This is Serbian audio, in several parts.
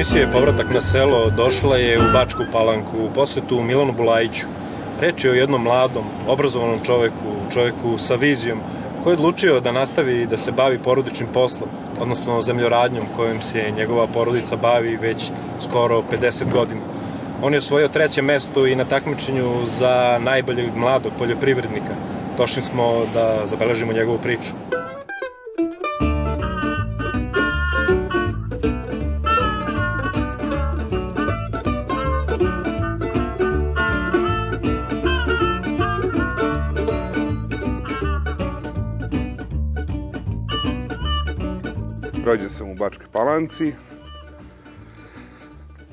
Emisije Povratak na selo došla je u Bačku Palanku u posetu Milanu Bulajiću. Reč je o jednom mladom, obrazovanom čoveku, čoveku sa vizijom, koji je odlučio da nastavi da se bavi porodičnim poslom, odnosno zemljoradnjom kojom se njegova porodica bavi već skoro 50 godina. On je osvojio treće mesto i na takmičenju za najboljeg mladog poljoprivrednika. Došli smo da zabeležimo njegovu priču. Bačkoj Palanci.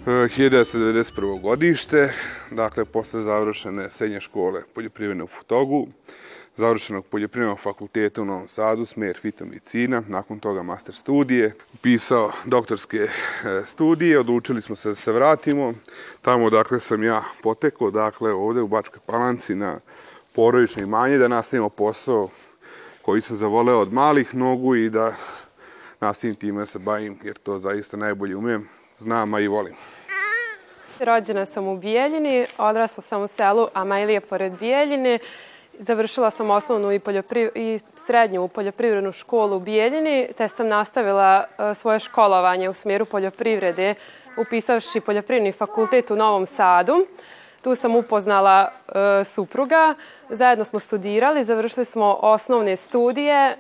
1991. godište, dakle, posle završene srednje škole poljoprivredne u Futogu, završenog poljoprivrednog fakulteta u Novom Sadu, smer fitomedicina, nakon toga master studije, pisao doktorske e, studije, odlučili smo se da se vratimo. Tamo, dakle, sam ja potekao, dakle, ovde u Bačkoj Palanci na porodično imanje, da nastavimo posao koji sam zavoleo od malih nogu i da nastavim time se bavim, jer to zaista najbolje umem, znam, a i volim. Rođena sam u Bijeljini, odrasla sam u selu Amajlije pored Bijeljine. Završila sam osnovnu i, i srednju poljoprivrednu školu u Bijeljini, te sam nastavila e, svoje školovanje u smjeru poljoprivrede, upisavši poljoprivredni fakultet u Novom Sadu. Tu sam upoznala e, supruga, zajedno smo studirali, završili smo osnovne studije, e,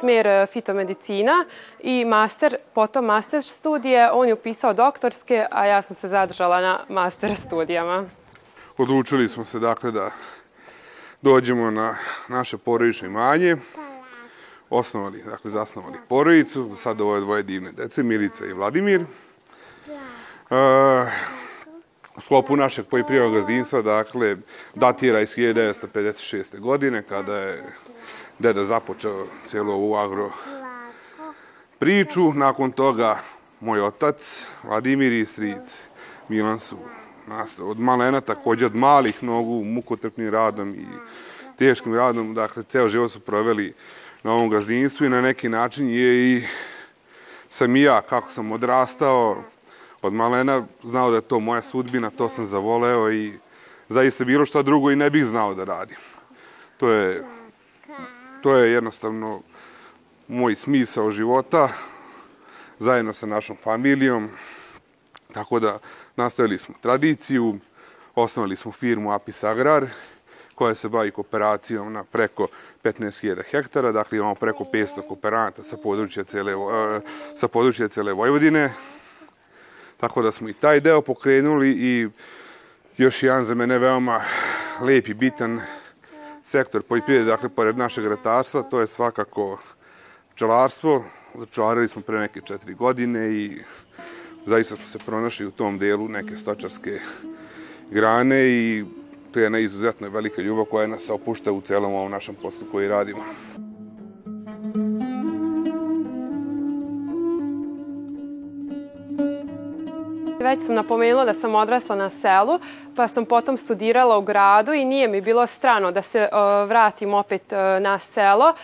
smjer fitomedicina i master, potom master studije. On je upisao doktorske, a ja sam se zadržala na master studijama. Odlučili smo se dakle da dođemo na naše porodične imanje, osnovali, dakle zasnovali porodicu, za sad ovo je dvoje divne dece, Milica i Vladimir. Uh, u sklopu našeg poljoprivrednog gazdinstva, dakle, datira iz 1956. godine, kada je deda započeo cijelu ovu agro priču. Nakon toga, moj otac, Vladimir i stric Milan su nas od malena, takođe od malih nogu, mukotrpnim radom i teškim radom, dakle, ceo život su proveli na ovom gazdinstvu i na neki način je i sam i ja, kako sam odrastao, od malena znao da je to moja sudbina, to sam zavoleo i zaista bilo šta drugo i ne bih znao da radim. To je, to je jednostavno moj smisao života zajedno sa našom familijom. Tako da nastavili smo tradiciju, osnovali smo firmu Apis Agrar koja se bavi kooperacijom na preko 15.000 hektara, dakle imamo preko 500 kooperanata sa područja cele, sa područja cele Vojvodine. Tako da smo i taj deo pokrenuli i još jedan za mene veoma lep i bitan sektor poljoprivrede, dakle, pored našeg ratarstva, to je svakako pčelarstvo. Začelarili smo pre neke četiri godine i zaista smo se pronašli u tom delu neke stočarske grane i to je jedna izuzetno velika ljubav koja nas opušta u celom ovom našem poslu koji radimo. Već sam napomenula da sam odrasla na selu, pa sam potom studirala u gradu i nije mi bilo strano da se uh, vratim opet uh, na selo.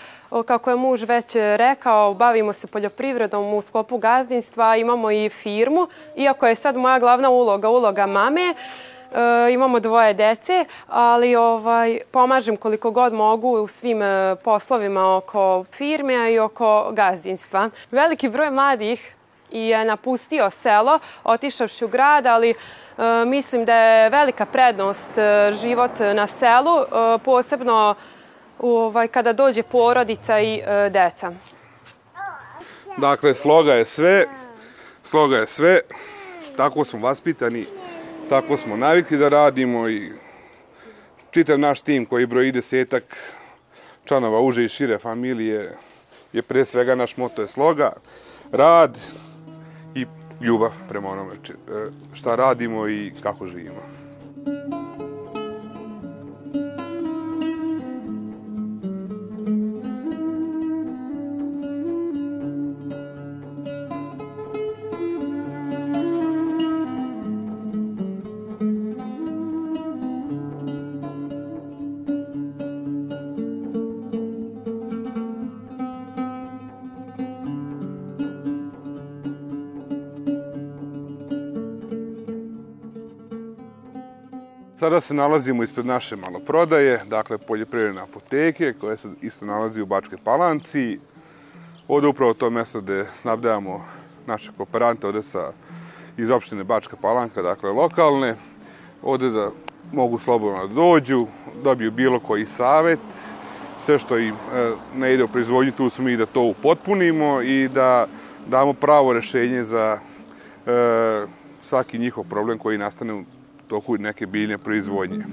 Kako je muž već rekao, bavimo se poljoprivredom u sklopu gazdinstva, imamo i firmu. Iako je sad moja glavna uloga, uloga mame, E, imamo dvoje dece, ali ovaj, pomažem koliko god mogu u svim e, poslovima oko firme i oko gazdinstva. Veliki broj mladih i je napustio selo, otišavši u grad, ali e, mislim da je velika prednost e, život na selu, e, posebno ovaj, kada dođe porodica i deca. Dakle, sloga je sve, sloga je sve, tako smo vaspitani, tako smo navikli da radimo i čitav naš tim koji broji desetak članova uže i šire familije je pre svega naš moto je sloga, rad, i ljubav prema onome e, šta radimo i kako živimo. Sada se nalazimo ispred naše maloprodaje, dakle poljoprivredne apoteke koje se isto nalazi u Bačkoj Palanci. Ovde upravo to mesto gde snabdavamo naše kooperante, ovde sa, iz opštine Bačka Palanka, dakle lokalne. Ovde da mogu slobodno da dođu, dobiju bilo koji savet, sve što im e, ne ide u proizvodnju, tu smo mi da to upotpunimo i da damo pravo rešenje za e, svaki njihov problem koji nastane toku neke biljne proizvodnje.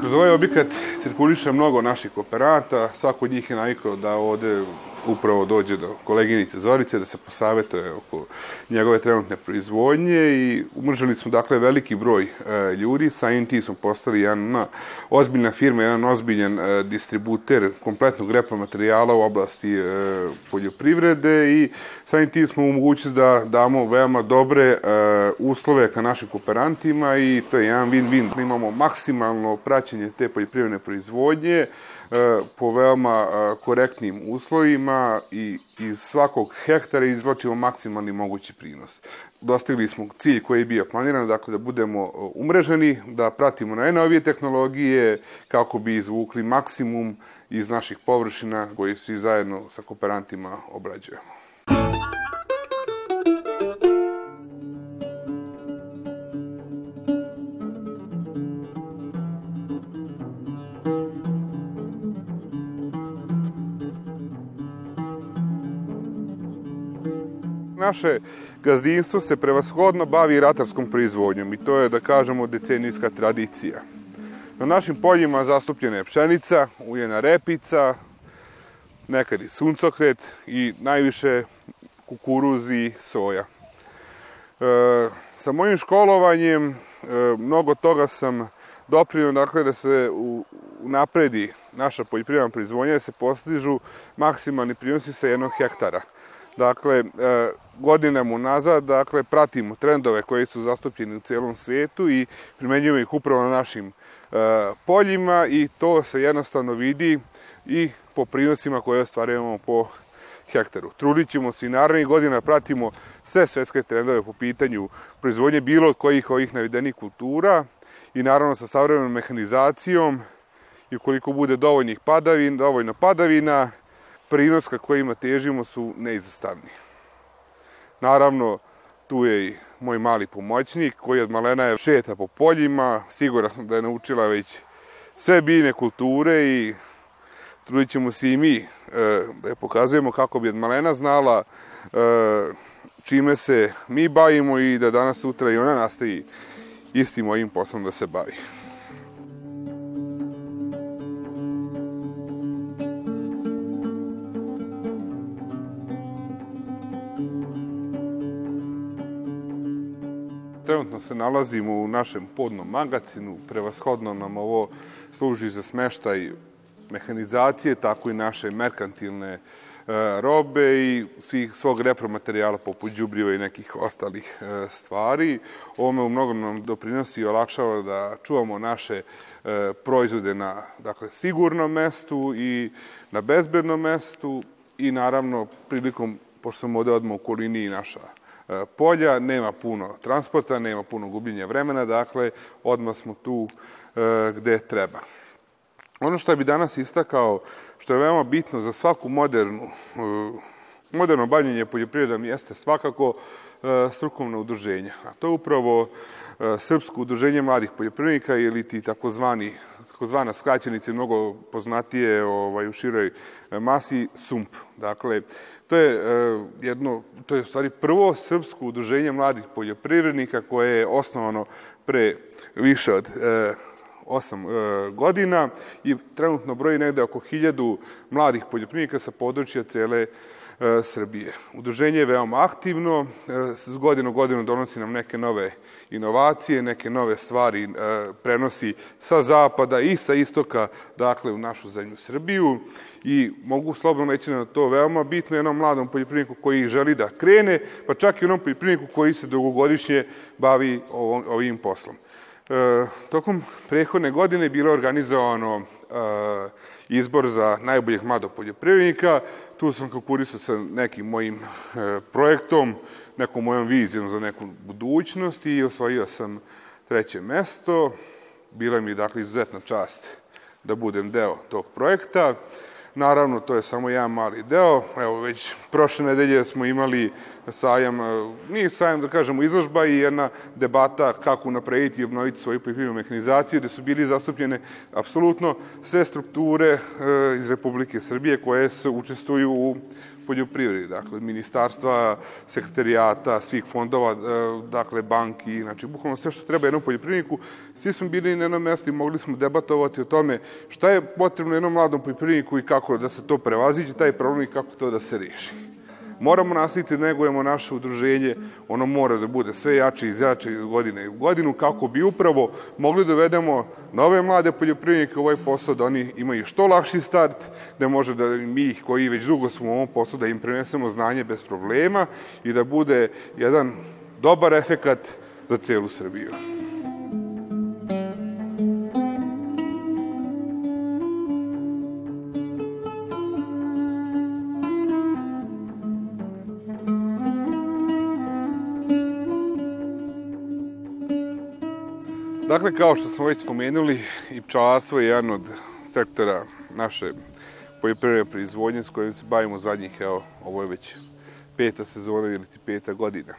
Kroz ovaj objekat cirkuliše mnogo naših kooperanta, svako od njih je navikao da ovde upravo dođe do koleginice Zorice da se posavetuje oko njegove trenutne proizvodnje i umržili smo dakle veliki broj e, ljudi, sa tim smo postali jedna ozbiljna firma, jedan ozbiljan e, distributer kompletnog repromaterijala u oblasti e, poljoprivrede i sa tim smo u mogućnosti da damo veoma dobre e, uslove ka našim kooperantima i to je jedan win-win. Imamo maksimalno praćenje te poljoprivredne proizvodnje, po veoma e, korektnim uslovima i iz svakog hektara izvlačimo maksimalni mogući prinos. Dostigli smo cilj koji je bio planiran, dakle da budemo e, umreženi, da pratimo najnovije tehnologije kako bi izvukli maksimum iz naših površina koji svi zajedno sa kooperantima obrađujemo. Naše gazdinstvo se prevashodno bavi ratarskom proizvodnjom i to je, da kažemo, decenijska tradicija. Na našim poljima zastupljena je pšenica, uljena repica, nekad i suncokret i najviše kukuruz i soja. E, sa mojim školovanjem e, mnogo toga sam doprinio dakle, da se u, napredi naša poljoprivredna proizvodnja, da se postižu maksimalni prinosi sa jednog hektara. Dakle, e, godinama unazad, dakle, pratimo trendove koji su zastupljeni u celom svetu i primenjujemo ih upravo na našim e, poljima i to se jednostavno vidi i po prinosima koje ostvarujemo po hektaru. Trudit ćemo se i narednih godina pratimo sve svetske trendove po pitanju proizvodnje bilo od kojih ovih navedenih kultura i naravno sa savremenom mehanizacijom i ukoliko bude dovoljnih padavina, dovoljno padavina, prinos ka kojima težimo su neizostavni. Naravno, tu je i moj mali pomoćnik koji od malena je šeta po poljima, siguran sam da je naučila već sve biljne kulture i trudit ćemo se i mi e, da je pokazujemo kako bi od malena znala e, čime se mi bavimo i da danas sutra i ona nastavi istim ovim poslom da se bavi. Se nalazimo u našem podnom magacinu, prevashodno nam ovo služi za smeštaj mehanizacije, tako i naše merkantilne e, robe i svih, svog repromaterijala poput džubriva i nekih ostalih e, stvari. Ovome u mnogom nam doprinosi i olakšava da čuvamo naše e, proizvode na dakle, sigurnom mestu i na bezbednom mestu i naravno prilikom, pošto sam ovde odmah u kolini i naša polja, nema puno transporta, nema puno gubljenja vremena, dakle, odmah smo tu e, gde treba. Ono što bi danas istakao, što je veoma bitno za svaku modernu, e, moderno bavljenje poljoprivredom jeste svakako strukovno udruženje. A to je upravo Srpsko udruženje mladih poljoprivrednika ili ti takozvani takozvana skraćenica mnogo poznatije ovaj, u široj masi SUMP. Dakle, To je uh, jedno, to je u stvari prvo srpsko udruženje mladih poljoprivrednika koje je osnovano pre više od uh, 8 uh, godina i trenutno broji negde oko hiljadu mladih poljoprivrednika sa područja cele E, Srbije. Udruženje je veoma aktivno, e, s godinu godinu donosi nam neke nove inovacije, neke nove stvari e, prenosi sa zapada i sa istoka, dakle, u našu zemlju Srbiju i mogu slobodno reći da to veoma bitno jednom mladom poljoprivredniku koji želi da krene, pa čak i onom poljoprivredniku koji se dugogodišnje bavi ovim poslom. E, tokom prehodne godine bilo organizovano e, izbor za najboljeg mladog poljoprivrednika Tu sam konkurisao sa nekim mojim e, projektom, nekom mojom vizijom za neku budućnost i osvojio sam treće mesto. Bila mi je dakle izuzetna čast da budem deo tog projekta. Naravno, to je samo jedan mali deo. Evo, već prošle nedelje smo imali sajam, e, nije sajam da kažemo izložba i jedna debata kako naprediti i obnoviti svoju poljoprivrednu mehanizaciju, gde su bili zastupljene apsolutno sve strukture e, iz Republike Srbije koje se učestvuju u poljoprivredi, dakle, ministarstva, sekretarijata, svih fondova, e, dakle, banki, znači, bukvalno sve što treba jednom poljoprivredniku, svi smo bili na jednom mestu i mogli smo debatovati o tome šta je potrebno jednom mladom poljoprivredniku i kako da se to prevaziđe, taj problem i kako to da se riješi. Moramo nastaviti da negujemo naše udruženje, ono mora da bude sve jače i jače iz godine u godinu, kako bi upravo mogli da vedemo nove mlade poljoprivrednike u ovaj posao, da oni imaju što lakši start, da može da mi koji već dugo smo u ovom poslu, da im prenesemo znanje bez problema i da bude jedan dobar efekat za celu Srbiju. Dakle, kao što smo već spomenuli, i pčelarstvo je jedan od sektora naše poljoprivredne proizvodnje s kojim se bavimo zadnjih, evo, ovo je već peta sezona ili ti peta godina.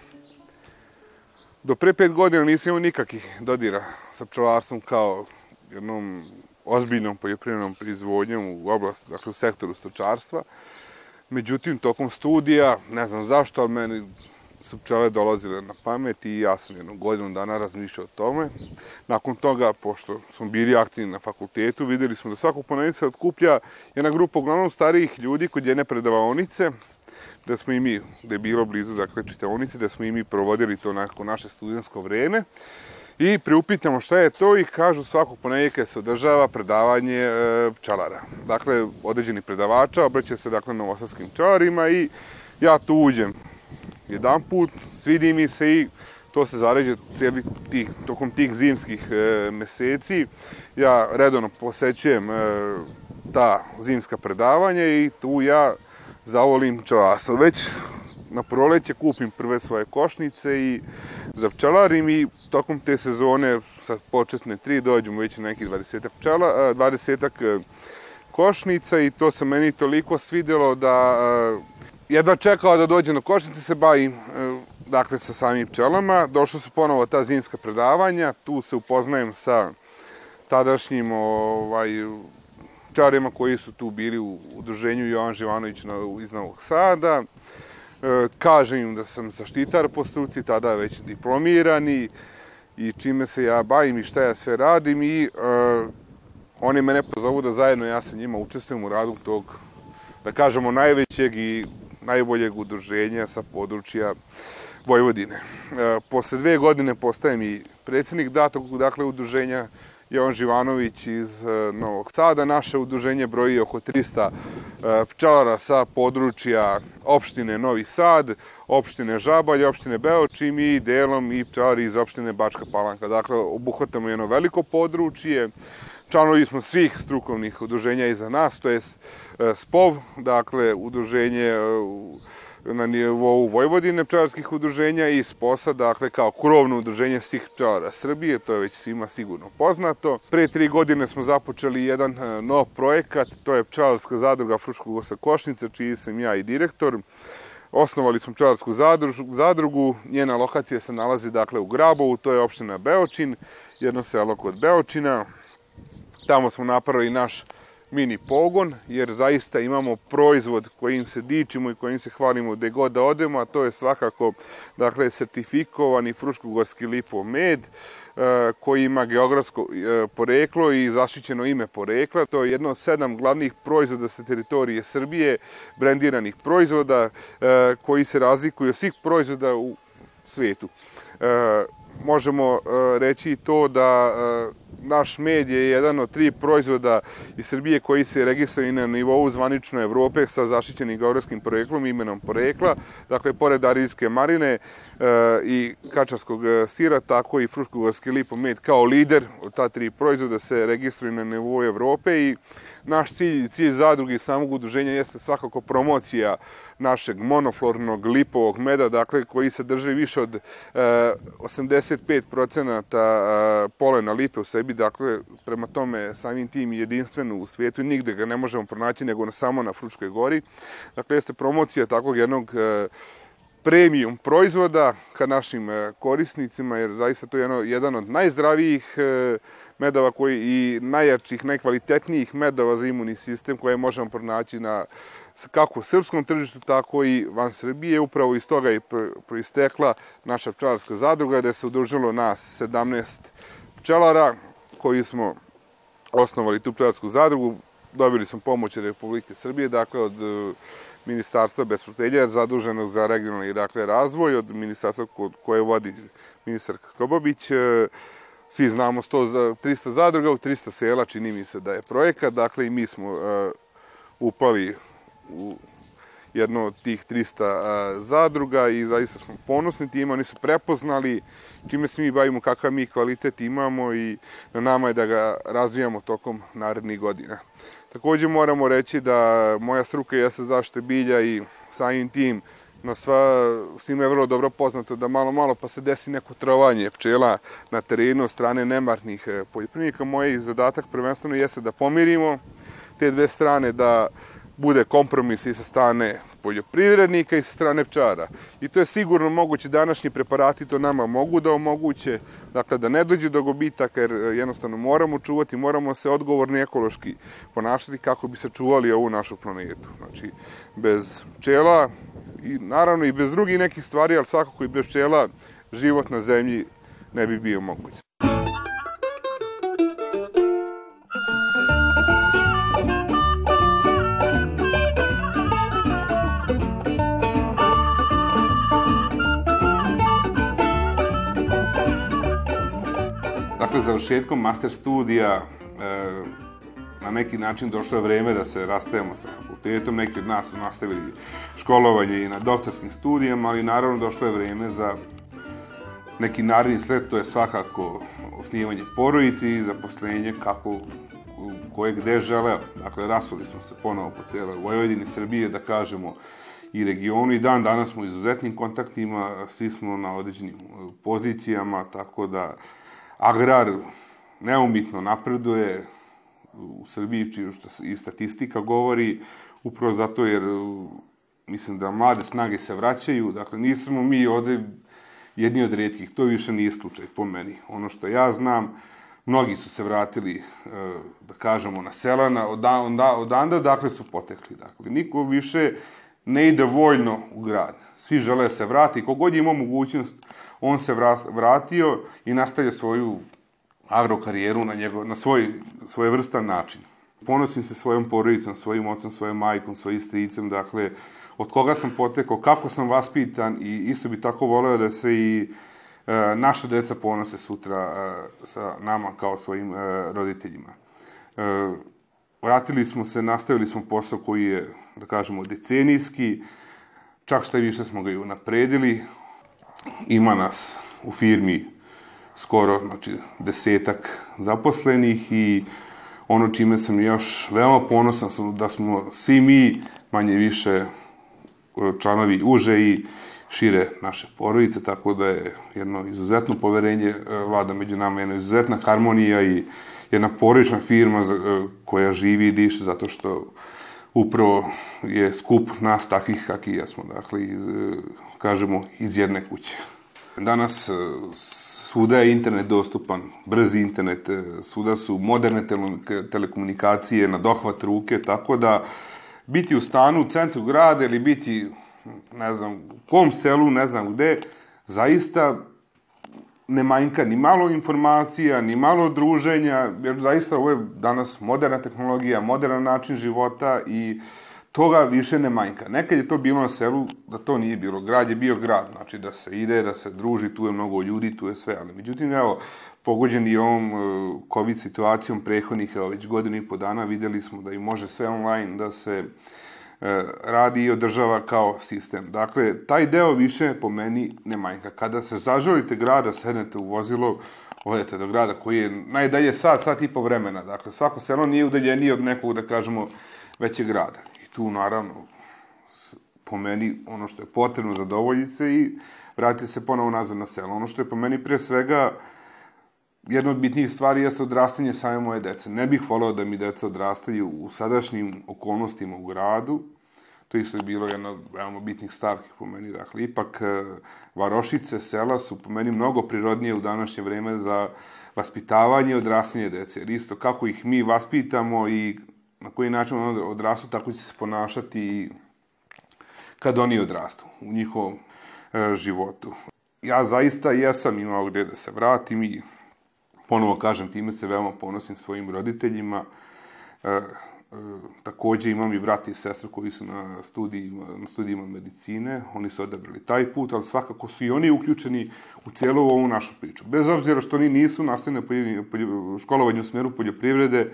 Do pre pet godina nisam imao nikakvih dodira sa pčelarstvom kao jednom ozbiljnom poljoprivrednom proizvodnjom u oblasti, dakle u sektoru stočarstva. Međutim, tokom studija, ne znam zašto, ali meni su pčele dolazile na pamet i ja sam jednu godinu dana razmišljao o tome. Nakon toga, pošto smo bili aktivni na fakultetu, videli smo da svakog ponedeljca otkuplja jedna grupa uglavnom starijih ljudi kod jedne predavaonice, da smo i mi, da je bilo blizu, dakle, čitaonice, da smo i mi provodili to nakon naše studentsko vreme. I priupitamo šta je to i kažu svakog ponedjeljka se održava predavanje e, pčelara. Dakle, određeni predavača obraća se dakle novosadskim pčelarima i ja tu uđem jedan put, svidi mi se i to se zaređe cijeli tih, tokom tih zimskih e, meseci. Ja redovno posećujem e, ta zimska predavanja i tu ja zavolim pčelarstvo. Već na proleće kupim prve svoje košnice i za pčelarim i tokom te sezone sa početne tri dođemo već na nekih 20 pčela, 20 e, košnica i to se meni toliko svidjelo da e, jedva čekao da dođe na košnice, se bavim e, dakle, sa samim pčelama. Došlo su ponovo ta zimska predavanja, tu se upoznajem sa tadašnjim ovaj, čarima koji su tu bili u udruženju Jovan Živanović iz Novog Sada. E, kažem im da sam zaštitar po struci, tada već diplomirani i čime se ja bavim i šta ja sve radim i e, oni mene pozovu da zajedno ja sa njima učestvujem u radu tog, da kažemo, najvećeg i najboljeg udruženja sa područja Vojvodine. E, posle dve godine postajem i predsednik datog dakle, udruženja Jovan Živanović iz e, Novog Sada. Naše udruženje broji oko 300 e, pčelara sa područja opštine Novi Sad, opštine Žabalj, opštine Beočim i delom i pčelari iz opštine Bačka Palanka. Dakle, obuhvatamo jedno veliko područje, članovi smo svih strukovnih udruženja iza nas, to je SPOV, dakle udruženje e, na nivou Vojvodine pčelarskih udruženja i SPOSA, dakle kao krovno udruženje svih pčelara Srbije, to je već svima sigurno poznato. Pre tri godine smo započeli jedan e, nov projekat, to je pčelarska zadruga Fruškog osa Košnica, čiji sam ja i direktor. Osnovali smo pčelarsku zadrugu, njena lokacija se nalazi dakle u Grabovu, to je opština Beočin, jedno selo kod Beočina. Tamo smo napravili naš mini pogon, jer zaista imamo proizvod kojim se dičimo i kojim se hvalimo gde god da odemo, a to je svakako dakle, sertifikovani fruškogorski lipov med, e, koji ima geografsko e, poreklo i zaštićeno ime porekla. To je jedno od sedam glavnih proizvoda sa teritorije Srbije, brendiranih proizvoda, e, koji se razlikuju od svih proizvoda u svetu možemo e, reći to da e, naš med je jedan od tri proizvoda iz Srbije koji se registruju na nivou zvanično Evrope sa zaštićenim geografskim poreklom, imenom porekla. Dakle, pored arijske marine e, i kačarskog sira, tako i fruškogorski lipo med kao lider od ta tri proizvoda se registruju na nivou Evrope i naš cilj, cilj zadruge i samog udruženja jeste svakako promocija našeg monoflornog lipovog meda, dakle koji se drži više od e, 85% e, polena lipe u sebi, dakle prema tome samim tim jedinstveno u svijetu i nigde ga ne možemo pronaći nego samo na Fručkoj gori. Dakle, jeste promocija takvog jednog e, premium proizvoda ka našim e, korisnicima, jer zaista to je jedno, jedan od najzdravijih e, medova koji i najjačih, najkvalitetnijih medova za imunni sistem koje možemo pronaći na kako srpskom tržištu, tako i van Srbije. Upravo iz toga je proistekla naša pčelarska zadruga, gde se udružilo nas 17 pčelara koji smo osnovali tu pčelarsku zadrugu. Dobili smo pomoć Republike Srbije, dakle od e, ministarstva bez protelja zaduženog za regionalni dakle, razvoj, od ministarstva koje vodi ministar Kobobić. E, svi znamo 100, 300 zadruga u 300 sela, čini mi se da je projekat, dakle i mi smo uh, upali u jedno od tih 300 uh, zadruga i zaista smo ponosni tim, oni su prepoznali čime se mi bavimo, kakav mi kvalitet imamo i na nama je da ga razvijamo tokom narednih godina. Takođe moramo reći da moja struka jeste zaštite bilja i samim tim na sva, svima je vrlo dobro poznato da malo, malo pa se desi neko trovanje pčela na terenu od strane nemarnih e, poljoprivrednika. Moj zadatak prvenstveno jeste da pomirimo te dve strane, da bude kompromis i sa strane poljoprivrednika i sa strane pčara. I to je sigurno moguće, današnji preparati to nama mogu da omoguće, dakle da ne dođe do gubitaka, jer e, jednostavno moramo čuvati, moramo se odgovorni ekološki ponašati kako bi se čuvali ovu našu planetu. Znači, bez pčela i naravno i bez drugih nekih stvari, ali svakako i bez pčela život na zemlji ne bi bio moguć. Dakle, završetkom master studija e, na neki način došlo je vreme da se rastajemo sa fakultetom. Neki od nas su nastavili školovanje i na doktorskim studijama, ali naravno došlo je vreme za neki naredni sled, to je svakako osnivanje porodici i zaposlenje kako koje gde žele. Dakle, rasuli smo se ponovo po cijeloj Vojvodini, Srbije, da kažemo, i regionu i dan danas smo u izuzetnim kontaktima, svi smo na određenim pozicijama, tako da agrar neumitno napreduje, u Srbiji, čiju što i statistika govori, upravo zato jer mislim da mlade snage se vraćaju, dakle nismo mi ovde jedni od redkih, to više nije slučaj po meni. Ono što ja znam, mnogi su se vratili, e, da kažemo, na selana, od, onda, odanda, dakle su potekli. Dakle, niko više ne ide vojno u grad. Svi žele se vrati, kogod je imao mogućnost, on se vratio i nastavlja svoju agrokarijeru na, njegov, na svoj, svoj vrstan način. Ponosim se svojom porodicom, svojim ocem, svojom majkom, svojim stricem, dakle, od koga sam potekao, kako sam vaspitan i isto bi tako voleo da se i e, naša deca ponose sutra e, sa nama kao svojim e, roditeljima. E, vratili smo se, nastavili smo posao koji je, da kažemo, decenijski, čak šta više smo ga i unapredili. Ima nas u firmi skoro znači, desetak zaposlenih i ono čime sam još veoma ponosan sam da smo svi mi manje više e, članovi uže i šire naše porodice, tako da je jedno izuzetno poverenje e, vlada među nama, jedna izuzetna harmonija i jedna porodična firma e, koja živi i diše zato što upravo je skup nas takvih kakvi jesmo, dakle, iz, kažemo, iz jedne kuće. Danas svuda je internet dostupan, brzi internet, e, svuda su moderne telekomunikacije na dohvat ruke, tako da biti u stanu u centru grada ili biti, ne znam, u kom selu, ne znam gde, zaista ne manjka ni malo informacija, ni malo druženja, jer zaista ovo je danas moderna tehnologija, modern način života i toga više ne manjka. Nekad je to bilo na selu, da to nije bilo. Grad je bio grad, znači da se ide, da se druži, tu je mnogo ljudi, tu je sve. Ali međutim, evo, pogođeni ovom uh, COVID situacijom prehodnih, evo, već godinu i po dana, videli smo da i može sve online, da se uh, radi i održava kao sistem. Dakle, taj deo više po meni ne manjka. Kada se zaželite grada, sednete u vozilo, odete do grada koji je najdalje sat, sat i po vremena. Dakle, svako selo nije udaljenije od nekog, da kažemo, većeg grada. I tu, naravno, po meni, ono što je potrebno, zadovolji se i vratiti se ponovo nazad na selo. Ono što je po meni pre svega jedna od bitnijih stvari jeste odrastanje same moje dece. Ne bih voleo da mi deca odrastaju u sadašnjim okolnostima u gradu, to isto je bilo jedna od veoma bitnih stavki po meni. Dakle, ipak e, varošice, sela su po meni mnogo prirodnije u današnje vreme za vaspitavanje i odrastanje dece. Jer isto kako ih mi vaspitamo i na koji način ono odrastu, tako će se ponašati i kad oni odrastu u njihovom e, životu. Ja zaista jesam imao gde da se vratim i ponovo kažem, time se veoma ponosim svojim roditeljima. E, takođe imam i brati i sestru koji su na studijima, na studijima medicine, oni su odabrali taj put, ali svakako su i oni uključeni u cijelu ovu našu priču. Bez obzira što oni nisu nastavljeni na školovanju u smeru poljoprivrede, e,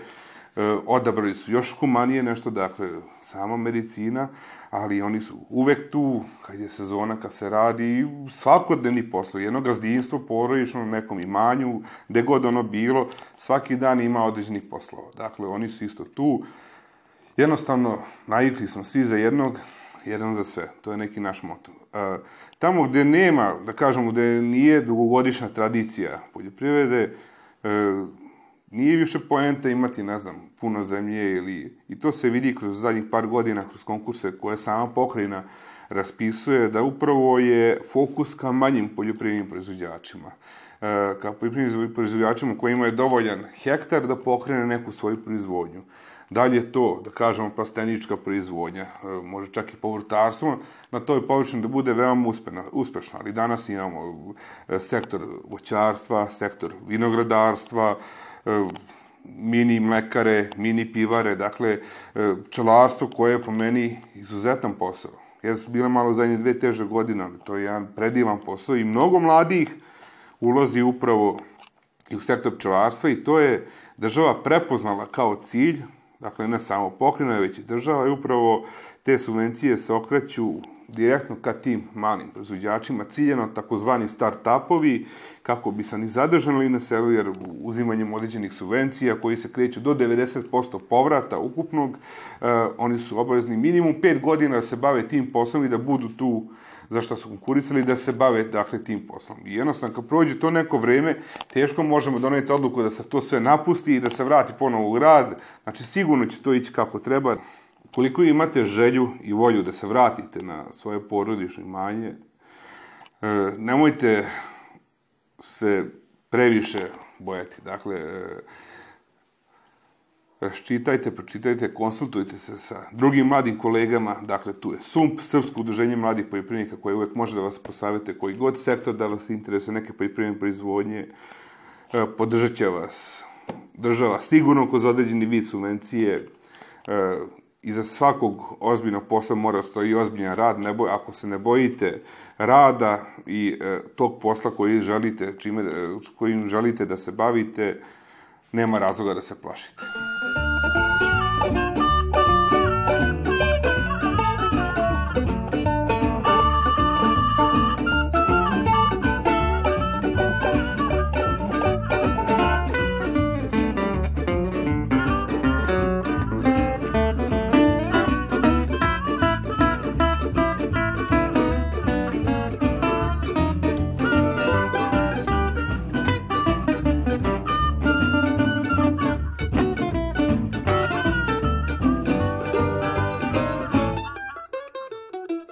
odabrali su još humanije nešto, dakle, sama medicina, ali oni su uvek tu, kad je sezona, kad se radi, svakodnevni posao, jedno gazdinstvo, porodično na nekom imanju, gde god ono bilo, svaki dan ima određenih poslova. Dakle, oni su isto tu, jednostavno, navikli smo svi za jednog, jedan za sve. To je neki naš moto. E, tamo gde nema, da kažemo, gde nije dugogodišnja tradicija poljoprivrede, e, nije više poenta imati, ne znam, puno zemlje ili... I to se vidi kroz zadnjih par godina, kroz konkurse koje sama pokrajina raspisuje, da upravo je fokus ka manjim poljoprivrednim proizvođačima. E, ka poljoprivrednim proizvođačima koji imaju dovoljan hektar da pokrene neku svoju proizvodnju. Da li je to, da kažemo, plastenička proizvodnja, e, može čak i povrtarstvo, na toj površini da bude veoma uspešno, uspešno. Ali danas imamo e, sektor voćarstva, sektor vinogradarstva, mini mlekare, mini pivare, dakle, pčelarstvo koje je po meni izuzetan posao. Jesu bile malo zadnje dve teže godine, ali to je jedan predivan posao i mnogo mladih ulazi upravo i u sektor pčelarstva i to je država prepoznala kao cilj dakle ne samo pokrina, već i država i upravo te subvencije se okreću direktno ka tim malim proizvođačima, ciljeno takozvani start-upovi, kako bi se ni zadržali na selu, jer uzimanjem određenih subvencija koji se kreću do 90% povrata ukupnog, eh, oni su obavezni minimum 5 godina da se bave tim poslom i da budu tu za što su konkurisali da se bave dakle, tim poslom. I jednostavno, kad prođe to neko vreme, teško možemo doneti odluku da se to sve napusti i da se vrati ponovo u grad. Znači, sigurno će to ići kako treba. Koliko imate želju i volju da se vratite na svoje porodično imanje, e, nemojte se previše bojati. Dakle, e, Čitajte, pročitajte, konsultujte se sa drugim mladim kolegama, dakle tu je SUMP, Srpsko udruženje mladih poljoprivrednika koje uvek može da vas posavete koji god sektor da vas interese neke poljoprivredne proizvodnje, e, podržat će vas država sigurno kroz određeni vid subvencije, iza svakog ozbiljnog posla mora stoji ozbiljan rad, ne boj, ako se ne bojite rada i e, tog posla koji želite, čime, kojim želite da se bavite, nema razloga da se plašite.